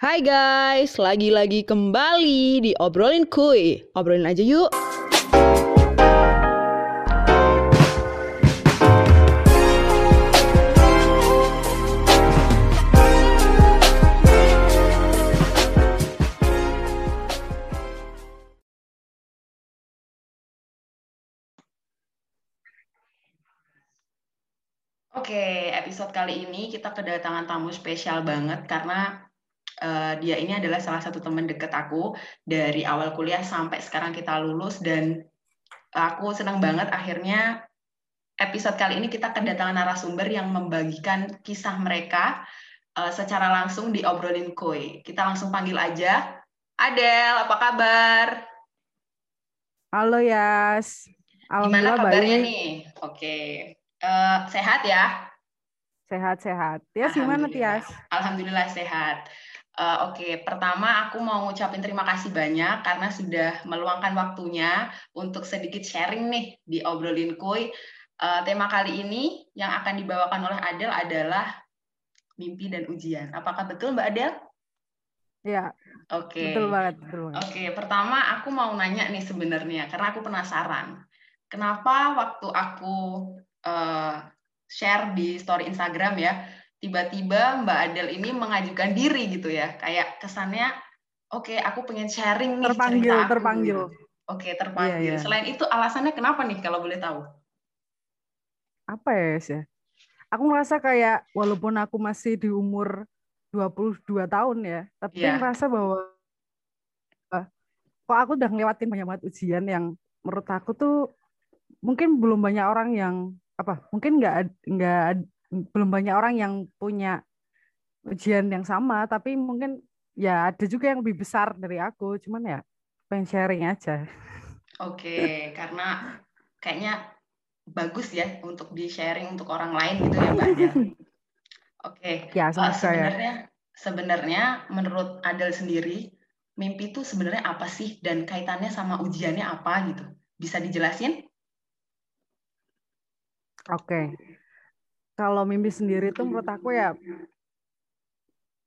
Hai guys, lagi-lagi kembali di Obrolin Kuy. Obrolin aja yuk. Oke, episode kali ini kita kedatangan tamu spesial banget karena uh, dia ini adalah salah satu teman dekat aku dari awal kuliah sampai sekarang kita lulus dan aku senang banget akhirnya episode kali ini kita kedatangan narasumber yang membagikan kisah mereka uh, secara langsung di obrolin koi. Kita langsung panggil aja. Adel, apa kabar? Halo Yas. Gimana kabarnya baik. nih? Oke. Uh, sehat ya? Sehat-sehat. Tias gimana Tias? Alhamdulillah sehat. Uh, Oke, okay. pertama aku mau ngucapin terima kasih banyak karena sudah meluangkan waktunya untuk sedikit sharing nih di obrolin kuy. Uh, tema kali ini yang akan dibawakan oleh Adel adalah mimpi dan ujian. Apakah betul Mbak Adel? Iya. Oke. Okay. Betul banget. Oke, okay. pertama aku mau nanya nih sebenarnya karena aku penasaran. Kenapa waktu aku uh, share di story Instagram ya, tiba-tiba Mbak Adel ini mengajukan diri gitu ya, kayak kesannya, oke okay, aku pengen sharing nih terpanggil, cerita aku. Terpanggil, gitu. Oke, okay, terpanggil. Yeah. Selain itu alasannya kenapa nih kalau boleh tahu? Apa ya, ya? Aku merasa kayak walaupun aku masih di umur 22 tahun ya, tapi yeah. merasa bahwa kok aku udah ngelewatin banyak banget ujian yang menurut aku tuh mungkin belum banyak orang yang apa mungkin nggak nggak belum banyak orang yang punya ujian yang sama tapi mungkin ya ada juga yang lebih besar dari aku cuman ya pengen sharing aja. Oke karena kayaknya bagus ya untuk di sharing untuk orang lain gitu ya mbak Adel oke ya, uh, sebenarnya ya. sebenarnya menurut Adel sendiri mimpi itu sebenarnya apa sih? Dan kaitannya sama ujiannya apa gitu? Bisa dijelasin? Oke. Kalau mimpi sendiri itu menurut aku ya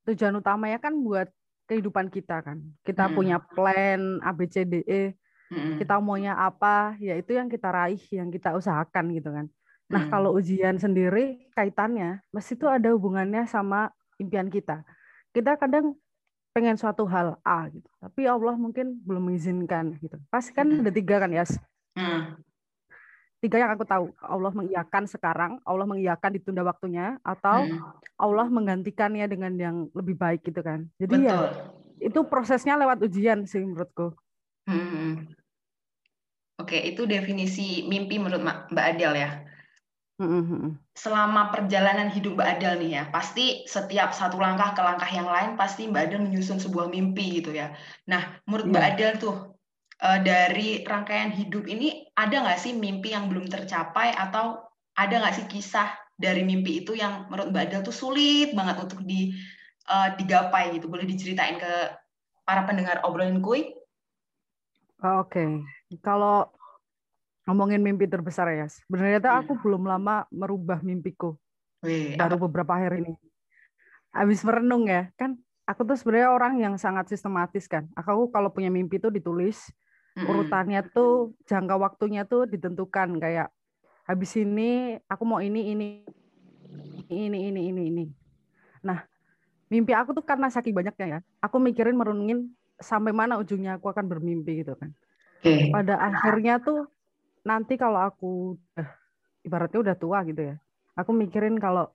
tujuan utamanya kan buat kehidupan kita kan. Kita hmm. punya plan A B C D E. Hmm. Kita maunya apa, ya itu yang kita raih, yang kita usahakan gitu kan. Nah, hmm. kalau ujian sendiri kaitannya mesti itu ada hubungannya sama impian kita. Kita kadang pengen suatu hal A gitu, tapi Allah mungkin belum mengizinkan gitu. Pasti kan hmm. ada tiga kan ya. Yes? Hmm tiga yang aku tahu Allah mengiyakan sekarang Allah mengiyakan ditunda waktunya atau hmm. Allah menggantikannya dengan yang lebih baik gitu kan jadi ya, Betul. ya itu prosesnya lewat ujian sih menurutku hmm. oke itu definisi mimpi menurut Mbak Adel ya hmm. selama perjalanan hidup Mbak Adel nih ya pasti setiap satu langkah ke langkah yang lain pasti Mbak Adel menyusun sebuah mimpi gitu ya nah menurut yeah. Mbak iya. Adel tuh uh, dari rangkaian hidup ini ada nggak sih mimpi yang belum tercapai atau ada nggak sih kisah dari mimpi itu yang menurut Mbak Adel tuh sulit banget untuk di uh, digapai gitu boleh diceritain ke para pendengar obrolan kui oh, Oke, okay. kalau ngomongin mimpi terbesar ya, sebenarnya tuh aku hmm. belum lama merubah mimpiku. Wih, baru apa? beberapa hari ini. Habis merenung ya, kan aku tuh sebenarnya orang yang sangat sistematis kan. Aku kalau punya mimpi tuh ditulis, urutannya tuh jangka waktunya tuh ditentukan kayak habis ini aku mau ini ini ini ini ini ini. Nah, mimpi aku tuh karena saking banyaknya ya, aku mikirin merenungin sampai mana ujungnya aku akan bermimpi gitu kan. Okay. Pada akhirnya tuh nanti kalau aku uh, ibaratnya udah tua gitu ya, aku mikirin kalau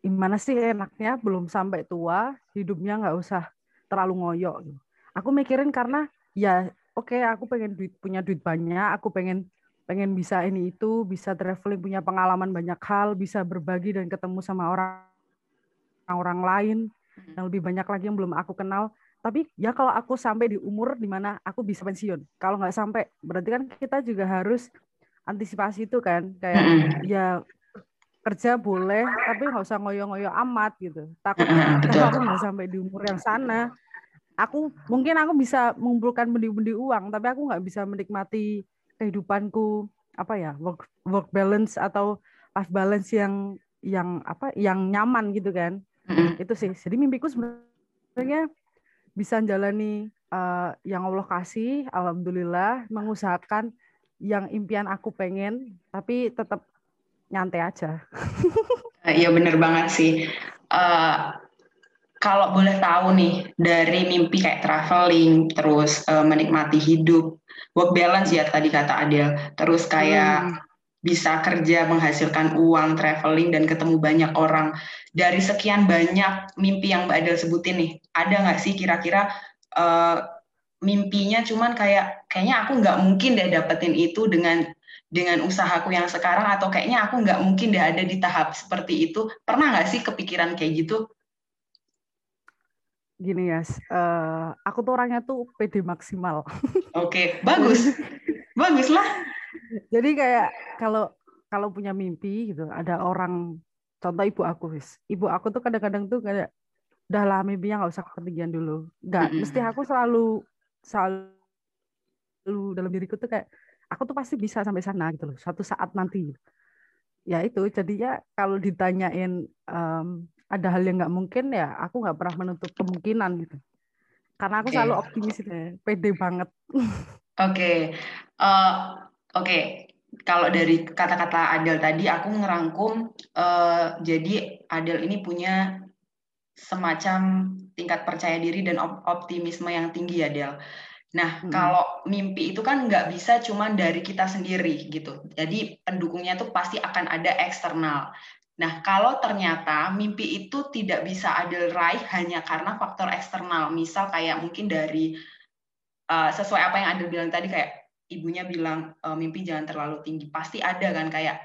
gimana sih enaknya belum sampai tua hidupnya nggak usah terlalu ngoyo. Gitu. Aku mikirin karena ya oke okay, aku pengen duit punya duit banyak aku pengen pengen bisa ini itu bisa traveling punya pengalaman banyak hal bisa berbagi dan ketemu sama orang orang lain yang lebih banyak lagi yang belum aku kenal. Tapi ya kalau aku sampai di umur di mana aku bisa pensiun. Kalau nggak sampai berarti kan kita juga harus antisipasi itu kan kayak ya kerja boleh tapi nggak usah ngoyo-ngoyo amat gitu. Takut kalau nggak sampai di umur yang sana aku mungkin aku bisa mengumpulkan bendi-bendi uang tapi aku nggak bisa menikmati kehidupanku apa ya work work balance atau life balance yang yang apa yang nyaman gitu kan mm-hmm. itu sih jadi mimpiku sebenarnya sebenarnya bisa jalani uh, yang Allah kasih, alhamdulillah, mengusahakan yang impian aku pengen, tapi tetap nyantai aja. Iya bener banget sih. Uh, kalau boleh tahu nih dari mimpi kayak traveling, terus uh, menikmati hidup, work balance ya tadi kata Adel, terus kayak hmm. bisa kerja menghasilkan uang, traveling dan ketemu banyak orang. Dari sekian banyak mimpi yang Mbak Adel sebutin nih, ada nggak sih kira-kira uh, mimpinya cuman kayak kayaknya aku nggak mungkin deh dapetin itu dengan dengan usahaku yang sekarang atau kayaknya aku nggak mungkin deh ada di tahap seperti itu. Pernah nggak sih kepikiran kayak gitu? Gini ya, uh, aku tuh orangnya tuh PD maksimal. Oke, okay, bagus, bagus lah. Jadi kayak kalau kalau punya mimpi gitu, ada orang, contoh ibu aku, wis. Ibu aku tuh kadang-kadang tuh kayak udah lah mimpinya nggak usah ketinggian dulu. Nggak, mm -hmm. mesti aku selalu selalu dalam diriku tuh kayak aku tuh pasti bisa sampai sana gitu loh, suatu saat nanti. Ya itu, jadinya kalau ditanyain um, ada hal yang nggak mungkin ya aku nggak pernah menutup kemungkinan gitu karena aku okay. selalu optimis itu pede banget oke okay. uh, eh, oke okay. kalau dari kata-kata Adel tadi aku ngerangkum uh, jadi Adel ini punya semacam tingkat percaya diri dan optimisme yang tinggi ya Del. Nah, hmm. kalau mimpi itu kan nggak bisa cuma dari kita sendiri gitu. Jadi pendukungnya tuh pasti akan ada eksternal. Nah, kalau ternyata mimpi itu tidak bisa adil raih hanya karena faktor eksternal, misal kayak mungkin dari uh, sesuai apa yang Adil bilang tadi kayak ibunya bilang uh, mimpi jangan terlalu tinggi, pasti ada kan kayak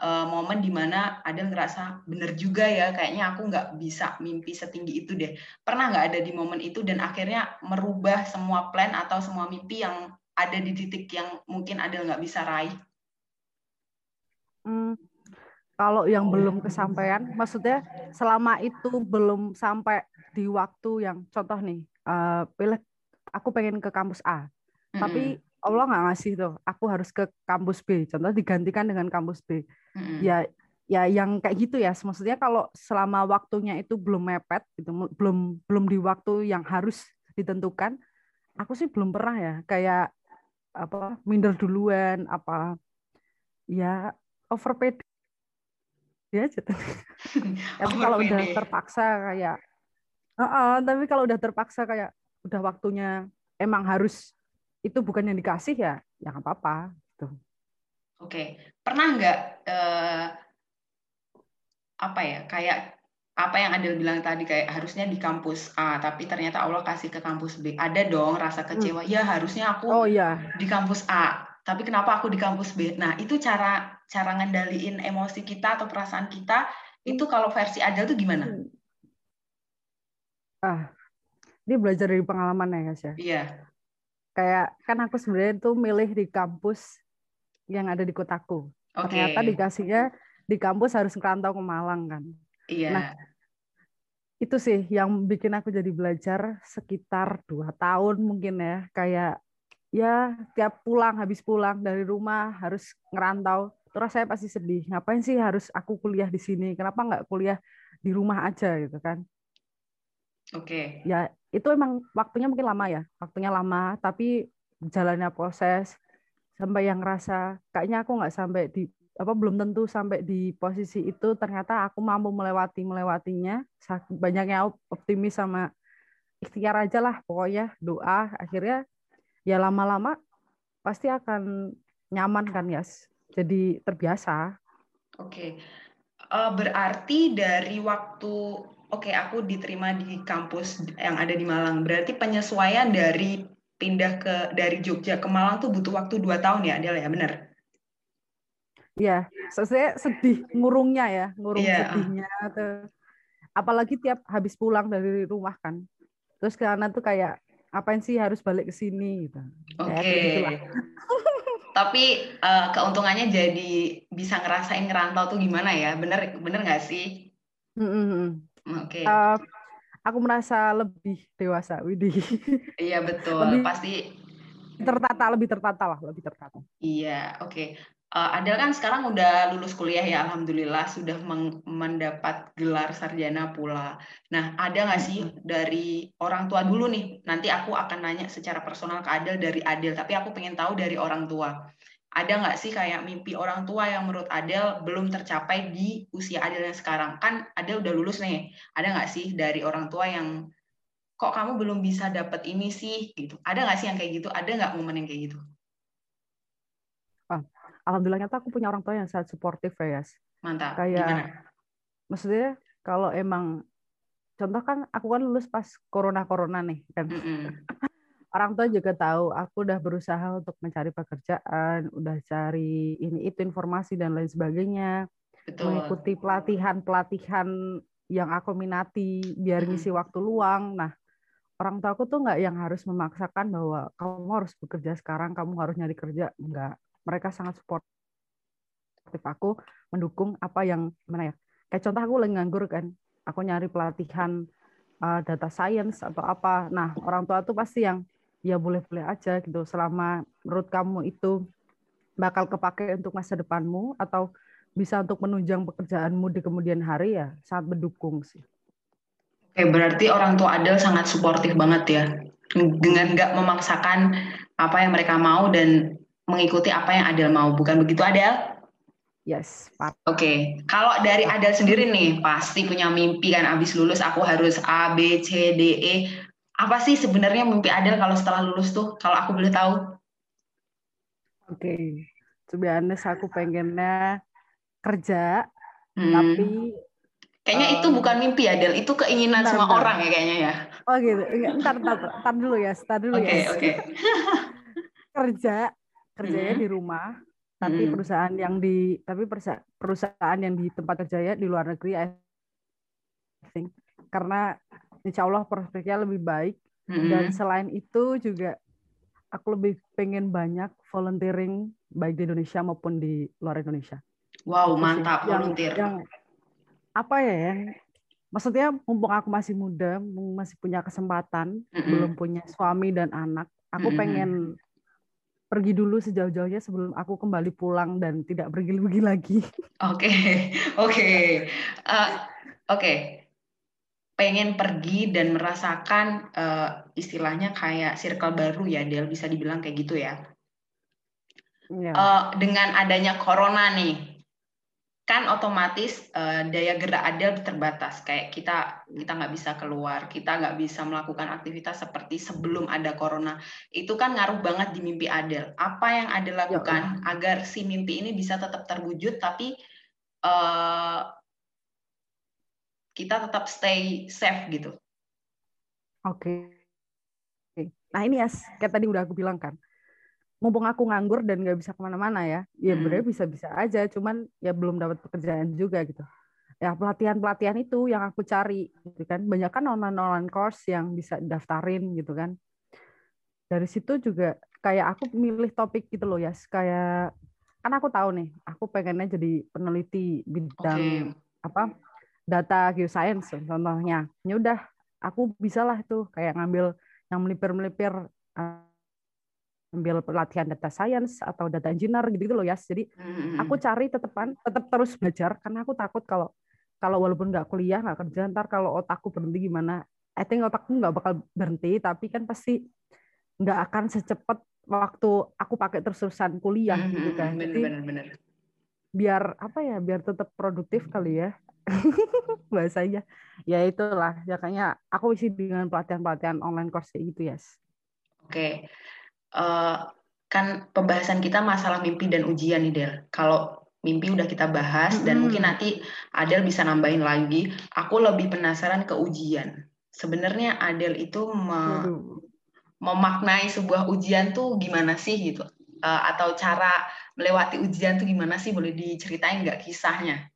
uh, momen di mana Adil ngerasa bener juga ya, kayaknya aku nggak bisa mimpi setinggi itu deh. Pernah nggak ada di momen itu dan akhirnya merubah semua plan atau semua mimpi yang ada di titik yang mungkin Adil nggak bisa raih? Hmm kalau yang belum kesampaian, maksudnya selama itu belum sampai di waktu yang contoh nih, uh, pilih aku pengen ke kampus A, mm-hmm. tapi Allah nggak ngasih tuh, aku harus ke kampus B, contoh digantikan dengan kampus B, mm-hmm. ya ya yang kayak gitu ya, maksudnya kalau selama waktunya itu belum mepet, itu belum belum di waktu yang harus ditentukan, aku sih belum pernah ya kayak apa minder duluan apa ya overpaid dia aja tapi kalau udah terpaksa kayak uh -uh, tapi kalau udah terpaksa kayak udah waktunya emang harus itu bukan yang dikasih ya ya nggak apa-apa gitu. Oke, pernah nggak uh, apa ya kayak apa yang Adil bilang tadi kayak harusnya di kampus A tapi ternyata Allah kasih ke kampus B ada dong rasa hmm. kecewa hmm. ya harusnya aku oh, iya. di kampus A tapi kenapa aku di kampus B nah itu cara cara ngendaliin emosi kita atau perasaan kita itu hmm. kalau versi Adel tuh gimana? Hmm. Ah, ini belajar dari pengalaman ya guys ya. Iya. Kayak kan aku sebenarnya tuh milih di kampus yang ada di kotaku. Okay. Ternyata dikasihnya di kampus harus ngerantau ke Malang kan. Iya. Nah, itu sih yang bikin aku jadi belajar sekitar dua tahun mungkin ya. Kayak ya tiap pulang habis pulang dari rumah harus ngerantau terus saya pasti sedih ngapain sih harus aku kuliah di sini kenapa nggak kuliah di rumah aja gitu kan oke okay. ya itu emang waktunya mungkin lama ya waktunya lama tapi jalannya proses sampai yang ngerasa kayaknya aku nggak sampai di apa belum tentu sampai di posisi itu ternyata aku mampu melewati melewatinya banyaknya optimis sama ikhtiar aja lah pokoknya doa akhirnya ya lama-lama pasti akan nyaman kan ya yes? Jadi terbiasa. Oke, okay. uh, eh, berarti dari waktu oke okay, aku diterima di kampus yang ada di Malang, berarti penyesuaian dari pindah ke dari Jogja ke Malang tuh butuh waktu dua tahun ya, Adel ya, benar? Iya, saya sedih ngurungnya ya, ngurung yeah. sedihnya tuh. Apalagi tiap habis pulang dari rumah kan, terus karena tuh kayak apain sih harus balik ke sini gitu. Oke. Okay. tapi uh, keuntungannya jadi bisa ngerasain ngerantau tuh gimana ya bener bener nggak sih mm-hmm. oke okay. uh, eh, aku merasa lebih dewasa Widi iya betul lebih pasti tertata lebih tertata lah lebih tertata iya oke okay. Uh, Adel kan sekarang udah lulus kuliah ya, alhamdulillah sudah mendapat gelar sarjana pula. Nah, ada nggak sih dari orang tua dulu nih? Nanti aku akan nanya secara personal ke Adel dari Adel, tapi aku pengen tahu dari orang tua. Ada nggak sih kayak mimpi orang tua yang menurut Adel belum tercapai di usia Adel yang sekarang? Kan Adel udah lulus nih. Ada nggak sih dari orang tua yang kok kamu belum bisa dapat ini sih gitu? Ada nggak sih yang kayak gitu? Ada nggak momen yang kayak gitu? Alhamdulillahnya tuh aku punya orang tua yang sangat suportif ya Yas. Mantap. Kayak Gimana? maksudnya kalau emang contoh kan aku kan lulus pas corona corona nih kan. Mm -hmm. orang tua juga tahu aku udah berusaha untuk mencari pekerjaan, udah cari ini itu informasi dan lain sebagainya. Betul. Mengikuti pelatihan-pelatihan yang aku minati biar mm -hmm. ngisi waktu luang. Nah, orang tua aku tuh nggak yang harus memaksakan bahwa kamu harus bekerja sekarang, kamu harus nyari kerja, enggak mereka sangat support aku mendukung apa yang mana ya kayak contoh aku lagi nganggur kan aku nyari pelatihan uh, data science atau apa. Nah orang tua tuh pasti yang ya boleh-boleh aja gitu. Selama menurut kamu itu bakal kepake untuk masa depanmu atau bisa untuk menunjang pekerjaanmu di kemudian hari ya sangat mendukung sih. Oke, berarti orang tua Adel sangat suportif banget ya dengan nggak memaksakan apa yang mereka mau dan mengikuti apa yang Adel mau, bukan begitu Adel? Yes, Oke, okay. kalau dari Adel sendiri nih, pasti punya mimpi kan abis lulus aku harus A, B, C, D, E. Apa sih sebenarnya mimpi Adel kalau setelah lulus tuh, kalau aku boleh tahu? Oke, okay. sebenarnya aku pengennya kerja, hmm. tapi Kayaknya um, itu bukan mimpi Adel, itu keinginan semua orang ya kayaknya ya. Oh gitu, ntar, ntar, ntar dulu ya, ntar dulu okay, ya. Oke, oke. kerja, kerjanya hmm. di rumah tapi hmm. perusahaan yang di tapi perusahaan yang di tempat kerjanya di luar negeri I think karena insya Allah prospeknya lebih baik hmm. dan selain itu juga aku lebih pengen banyak volunteering baik di Indonesia maupun di luar Indonesia. Wow mantap yang, volunteer. Yang apa ya ya maksudnya mumpung aku masih muda masih punya kesempatan mm -hmm. belum punya suami dan anak aku mm -hmm. pengen pergi dulu sejauh-jauhnya sebelum aku kembali pulang dan tidak pergi-pergi lagi. Oke, oke, uh, oke. Pengen pergi dan merasakan uh, istilahnya kayak circle baru ya, Del bisa dibilang kayak gitu ya. Yeah. Iya. Uh, dengan adanya corona nih, kan otomatis uh, daya gerak Adel terbatas kayak kita kita nggak bisa keluar kita nggak bisa melakukan aktivitas seperti sebelum ada corona itu kan ngaruh banget di mimpi Adel apa yang Adel ya, lakukan ya. agar si mimpi ini bisa tetap terwujud tapi uh, kita tetap stay safe gitu oke okay. nah ini ya kayak tadi udah aku bilang kan mumpung aku nganggur dan nggak bisa ke mana-mana ya ya hmm. bisa-bisa aja cuman ya belum dapat pekerjaan juga gitu. Ya pelatihan-pelatihan itu yang aku cari gitu kan. Banyak kan online-online course yang bisa daftarin gitu kan. Dari situ juga kayak aku milih topik gitu loh ya kayak kan aku tahu nih aku pengennya jadi peneliti bidang okay. apa data geoscience contohnya. Ya udah aku bisa lah tuh kayak ngambil yang melipir-melipir ambil pelatihan data science atau data engineer gitu, -gitu loh ya. Jadi hmm. aku cari tetepan, tetap terus belajar karena aku takut kalau kalau walaupun nggak kuliah nggak kerja ntar kalau otakku berhenti gimana? I think otakku nggak bakal berhenti tapi kan pasti nggak akan secepat waktu aku pakai terus-terusan kuliah hmm, gitu kan. Jadi bener, biar apa ya biar tetap produktif kali ya bahasanya ya itulah ya kayaknya aku isi dengan pelatihan-pelatihan online course gitu ya yes. oke okay uh, kan pembahasan kita masalah mimpi dan ujian nih Del. Kalau mimpi udah kita bahas dan mungkin nanti Adel bisa nambahin lagi. Aku lebih penasaran ke ujian. Sebenarnya Adel itu me memaknai sebuah ujian tuh gimana sih gitu? Uh, atau cara melewati ujian tuh gimana sih? Boleh diceritain nggak kisahnya?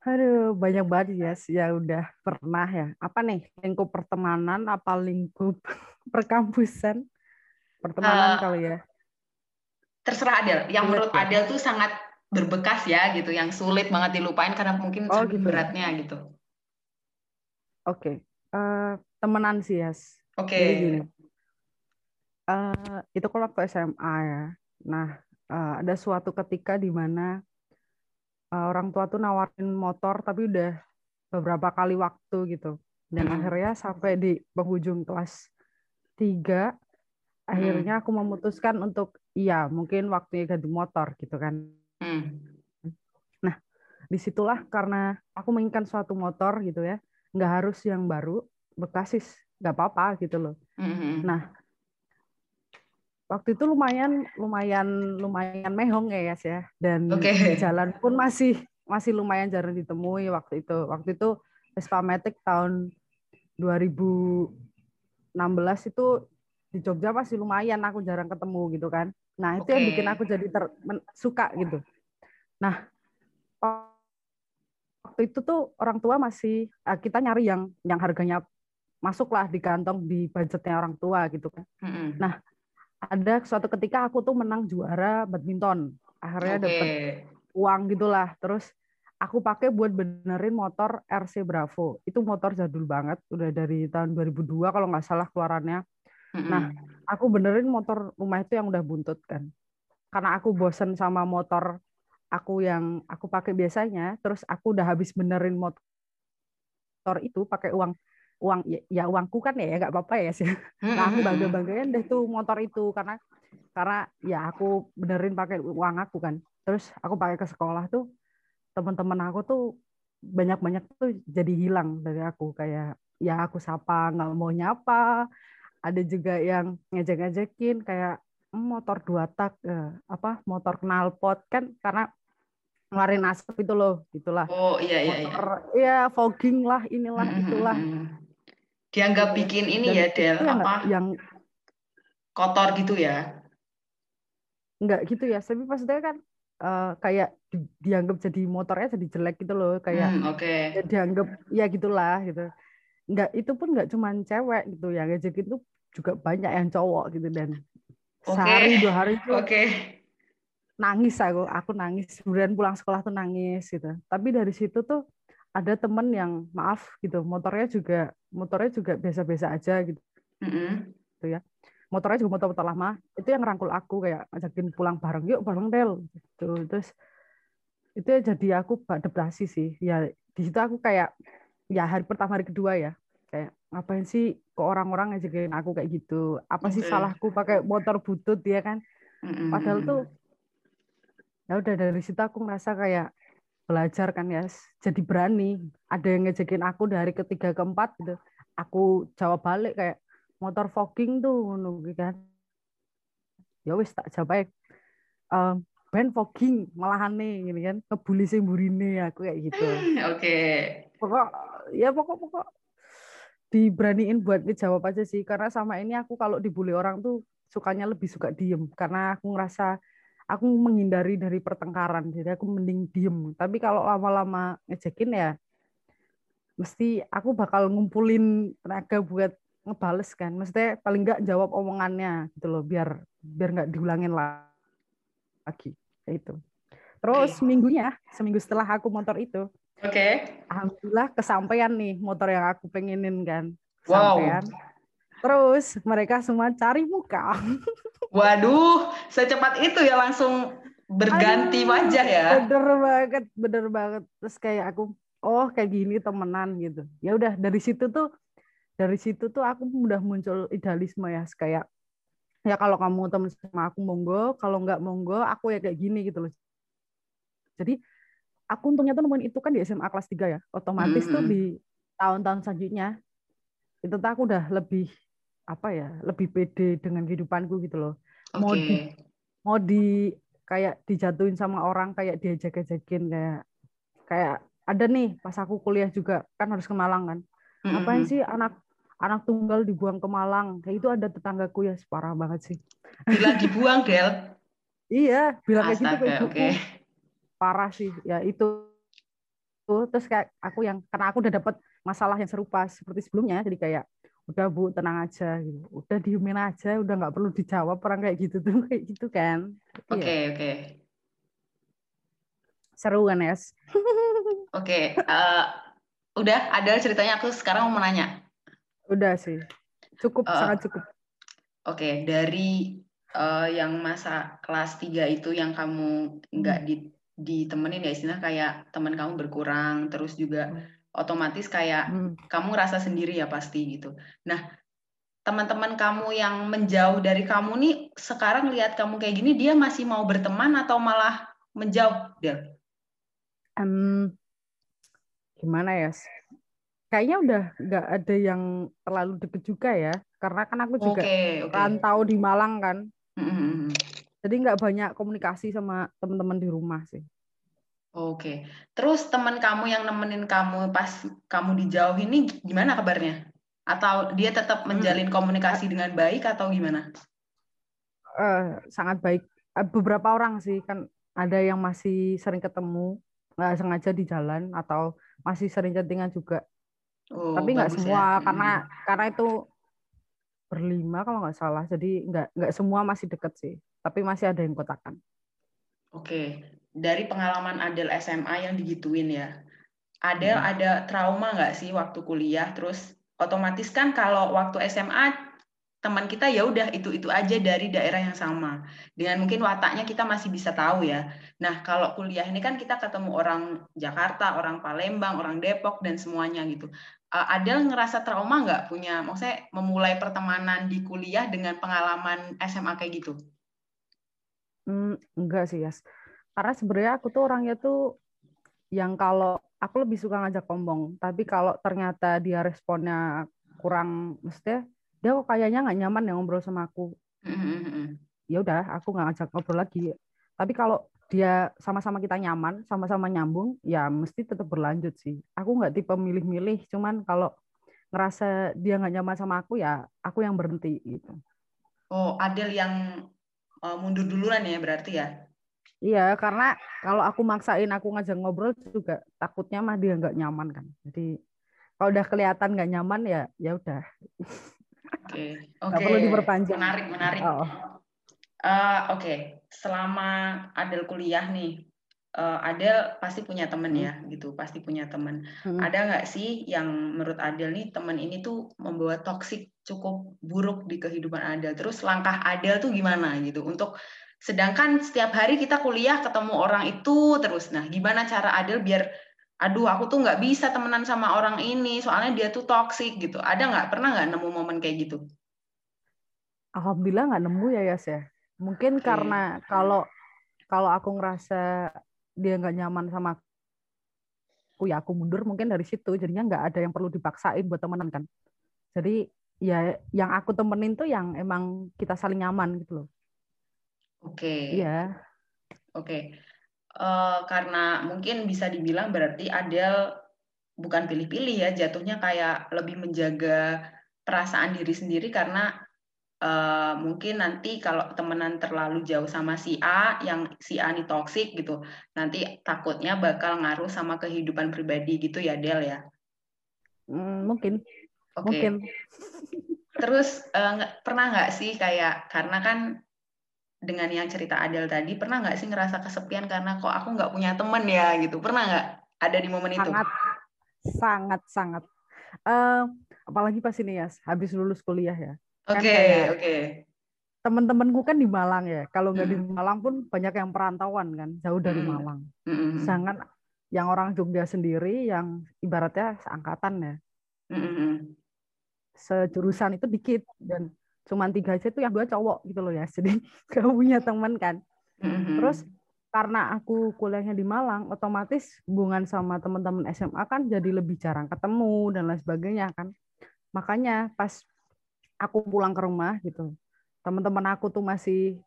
Aduh, banyak banget ya ya udah pernah ya. Apa nih? Lingkup pertemanan apa lingkup perkampusan? Pertemanan uh, kali ya. Terserah Adel. Yang menurut ya? Adel tuh sangat berbekas ya gitu, yang sulit banget dilupain karena mungkin oh, gitu. beratnya gitu. Oke. Okay. Uh, eh, temenan sih, Yes. Oke. Okay. Uh, itu kalau waktu SMA ya. Nah, uh, ada suatu ketika di mana uh, orang tua tuh nawarin motor tapi udah beberapa kali waktu gitu. Dan hmm. akhirnya sampai di penghujung kelas tiga akhirnya aku memutuskan untuk iya mungkin waktunya ganti motor gitu kan. Hmm. Nah, di situlah karena aku menginginkan suatu motor gitu ya, nggak harus yang baru, bekasis nggak apa-apa gitu loh. Hmm. Nah, waktu itu lumayan lumayan lumayan mehong ya guys ya dan okay. jalan pun masih masih lumayan jarang ditemui waktu itu waktu itu Vespa Matic tahun 2016 itu di Jogja masih lumayan aku jarang ketemu gitu kan nah itu okay. yang bikin aku jadi ter, men, suka gitu nah waktu itu tuh orang tua masih ah, kita nyari yang yang harganya masuklah di kantong di budgetnya orang tua gitu kan mm -hmm. nah ada suatu ketika aku tuh menang juara badminton akhirnya okay. dapat uang gitulah terus aku pakai buat benerin motor RC Bravo itu motor jadul banget udah dari tahun 2002 kalau nggak salah keluarannya mm-hmm. nah aku benerin motor rumah itu yang udah buntut kan karena aku bosen sama motor aku yang aku pakai biasanya terus aku udah habis benerin motor itu pakai uang uang ya, ya uangku kan ya nggak apa-apa ya sih. Nah aku bangga banggain deh tuh motor itu karena karena ya aku benerin pakai uang aku kan. Terus aku pakai ke sekolah tuh teman-teman aku tuh banyak-banyak tuh jadi hilang dari aku. Kayak ya aku sapa nggak mau nyapa. Ada juga yang ngejek-ngejekin kayak hmm, motor dua tak eh, apa motor knalpot. Kan karena ngeluarin asap itu loh gitulah. Oh iya iya iya. Iya fogging lah inilah itulah dianggap bikin ini ya Del apa? yang kotor gitu ya? Enggak gitu ya tapi maksudnya kan uh, kayak di, dianggap jadi motornya jadi jelek gitu loh kayak hmm, okay. ya dianggap ya gitulah gitu enggak itu pun enggak cuma cewek gitu ya ngejek itu juga banyak yang cowok gitu dan okay. sehari dua hari itu okay. nangis aku aku nangis kemudian pulang sekolah tuh nangis gitu tapi dari situ tuh ada temen yang maaf gitu motornya juga motornya juga biasa-biasa aja gitu mm-hmm. gitu ya motornya juga motor-motor lama itu yang rangkul aku kayak ngajakin pulang bareng yuk bareng Del gitu. Terus itu jadi aku adaptasi sih. Ya di situ aku kayak ya hari pertama hari kedua ya kayak ngapain sih ke orang-orang ngajakin aku kayak gitu? Apa sih salahku pakai motor butut ya kan? Padahal tuh ya udah dari situ aku merasa kayak belajar kan ya jadi berani. Ada yang ngejekin aku dari ketiga keempat gitu aku jawab balik kayak motor fogging tuh nunggu kan. Ya wis tak jawab um, ben fogging malahan nih gini kan ngebully sing burine aku kayak gitu. Oke. Okay. pokok ya pokok pokok. Diberaniin buat dijawab aja sih karena sama ini aku kalau dibully orang tuh sukanya lebih suka diem. Karena aku ngerasa aku menghindari dari pertengkaran jadi aku mending diem. Tapi kalau lama-lama ngejekin ya mesti aku bakal ngumpulin tenaga buat ngebales kan mesti paling nggak jawab omongannya gitu loh biar biar nggak diulangin lagi kayak itu terus okay. minggunya seminggu setelah aku motor itu oke okay. alhamdulillah kesampaian nih motor yang aku pengenin kan kesampaian wow. terus mereka semua cari muka Waduh, secepat itu ya langsung berganti Aduh, wajah ya. Bener banget, bener banget. Terus kayak aku, oh kayak gini temenan gitu. Ya udah dari situ tuh, dari situ tuh aku udah muncul idealisme ya, kayak ya kalau kamu temen sama aku monggo, kalau nggak monggo, aku ya kayak gini gitu loh. Jadi aku untungnya tuh nemuin itu kan di SMA kelas 3 ya. Otomatis mm -hmm. tuh di tahun-tahun selanjutnya itu tuh aku udah lebih apa ya lebih pede dengan kehidupanku gitu loh okay. mau di mau di kayak dijatuhin sama orang kayak diajak-ajakin kayak kayak ada nih pas aku kuliah juga kan harus ke Malang kan mm-hmm. ngapain sih anak anak tunggal dibuang ke Malang. Kayak itu ada tetanggaku ya separah banget sih. Bilang dibuang Del. Iya bilang kayak gitu kayak okay. parah sih. Ya itu. Terus kayak aku yang karena aku udah dapat masalah yang serupa seperti sebelumnya jadi kayak udah bu tenang aja gitu. Udah diemin aja udah nggak perlu dijawab orang kayak gitu tuh kayak gitu kan. Oke okay, oke. Okay. seru kan Yes oke okay, uh, eh, udah ada ceritanya aku sekarang mau menanya udah sih cukup uh, sangat cukup oke okay, dari uh, yang masa kelas 3 itu yang kamu nggak hmm. di ditemenin ya istilah kayak teman kamu berkurang terus juga hmm. otomatis kayak hmm. kamu rasa sendiri ya pasti gitu. Nah, teman-teman kamu yang menjauh dari kamu nih sekarang lihat kamu kayak gini dia masih mau berteman atau malah menjauh? Um, gimana ya? Kayaknya udah nggak ada yang terlalu deket juga ya, karena kan aku juga okay, okay. rantau di Malang kan. Mm-hmm. Jadi nggak banyak komunikasi sama teman-teman di rumah sih. Oke. Terus teman kamu yang nemenin kamu pas kamu dijauh ini gimana kabarnya? Atau dia tetap menjalin hmm. komunikasi dengan baik atau gimana? Uh, sangat baik. Uh, beberapa orang sih kan ada yang masih sering ketemu nggak sengaja di jalan atau masih sering chattingan juga. Oh, Tapi nggak semua ya. karena hmm. karena itu berlima kalau nggak salah. Jadi nggak nggak semua masih deket sih. Tapi masih ada yang kotakan. Oke, dari pengalaman Adel SMA yang digituin ya, Adel hmm. ada trauma nggak sih waktu kuliah? Terus otomatis kan kalau waktu SMA teman kita ya udah itu itu aja dari daerah yang sama. Dengan mungkin wataknya kita masih bisa tahu ya. Nah kalau kuliah ini kan kita ketemu orang Jakarta orang Palembang orang Depok dan semuanya gitu. Adel ngerasa trauma nggak punya maksudnya memulai pertemanan di kuliah dengan pengalaman SMA kayak gitu? Hmm, enggak sih Yas. Karena sebenarnya aku tuh orangnya tuh yang kalau aku lebih suka ngajak ngomong tapi kalau ternyata dia responnya kurang mesti dia kok kayaknya nggak nyaman ya ngobrol sama aku mm-hmm. ya udah aku nggak ngajak ngobrol lagi tapi kalau dia sama-sama kita nyaman sama-sama nyambung ya mesti tetap berlanjut sih aku nggak tipe milih-milih cuman kalau ngerasa dia nggak nyaman sama aku ya aku yang berhenti gitu oh Adel yang uh, mundur duluan ya berarti ya Iya, karena kalau aku maksain aku ngajak ngobrol juga takutnya mah dia nggak nyaman kan. Jadi kalau udah kelihatan nggak nyaman ya ya udah. Oke, oke. Okay. perlu diperpanjang. Menarik, menarik. Oh. Uh, oke, okay. selama Adel kuliah nih, uh, Adel pasti punya temen ya, hmm. gitu, pasti punya temen. Hmm. Ada nggak sih yang menurut Adel nih temen ini tuh membawa toksik cukup buruk di kehidupan Adel. Terus langkah Adel tuh gimana gitu untuk Sedangkan setiap hari kita kuliah ketemu orang itu terus. Nah, gimana cara Adel biar aduh aku tuh nggak bisa temenan sama orang ini soalnya dia tuh toxic gitu. Ada nggak pernah nggak nemu momen kayak gitu? Alhamdulillah nggak nemu ya Yas ya. Mungkin okay. karena kalau kalau aku ngerasa dia nggak nyaman sama aku ya aku mundur mungkin dari situ jadinya nggak ada yang perlu dipaksain buat temenan kan. Jadi ya yang aku temenin tuh yang emang kita saling nyaman gitu loh. Oke. Iya. Oke. Uh, karena mungkin bisa dibilang berarti Adele bukan pilih-pilih ya, jatuhnya kayak lebih menjaga perasaan diri sendiri karena uh, mungkin nanti kalau temenan terlalu jauh sama si A yang si A ini toksik gitu, nanti takutnya bakal ngaruh sama kehidupan pribadi gitu ya Del ya. Mm, mungkin. Okay. Mungkin. Terus uh, pernah nggak sih kayak karena kan dengan yang cerita Adel tadi pernah nggak sih ngerasa kesepian karena kok aku nggak punya temen ya gitu pernah nggak ada di momen sangat, itu sangat sangat uh, apalagi pas ini ya habis lulus kuliah ya kan oke okay, oke okay. teman-temanku kan di Malang ya kalau nggak hmm. di Malang pun banyak yang perantauan kan jauh dari hmm. Malang hmm. sangat yang orang Jogja sendiri yang ibaratnya seangkatan ya hmm. sejurusan itu dikit dan cuman tiga aja tuh yang dua cowok gitu loh ya jadi gak punya teman kan mm-hmm. terus karena aku kuliahnya di Malang otomatis hubungan sama teman-teman SMA kan jadi lebih jarang ketemu dan lain sebagainya kan makanya pas aku pulang ke rumah gitu teman-teman aku tuh masih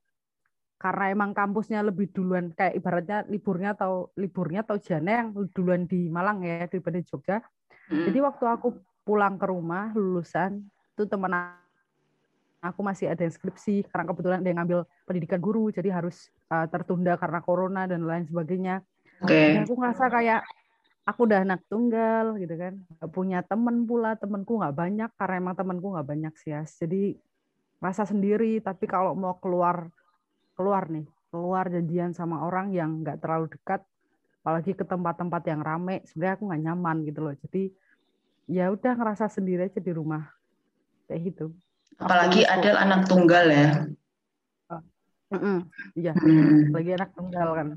karena emang kampusnya lebih duluan kayak ibaratnya liburnya atau liburnya atau jana yang duluan di Malang ya daripada Jogja. Hmm. Jadi waktu aku pulang ke rumah lulusan tuh teman aku masih ada skripsi karena kebetulan ada yang ngambil pendidikan guru jadi harus uh, tertunda karena corona dan lain sebagainya. Oke. Okay. aku ngerasa kayak aku udah anak tunggal gitu kan, gak punya temen pula temenku nggak banyak karena emang temenku nggak banyak sih ya. Jadi rasa sendiri tapi kalau mau keluar keluar nih keluar janjian sama orang yang nggak terlalu dekat apalagi ke tempat-tempat yang rame sebenarnya aku nggak nyaman gitu loh jadi ya udah ngerasa sendiri aja di rumah kayak gitu Apalagi Adel anak tunggal ya. Oh, Iya, mm. lagi anak tunggal kan.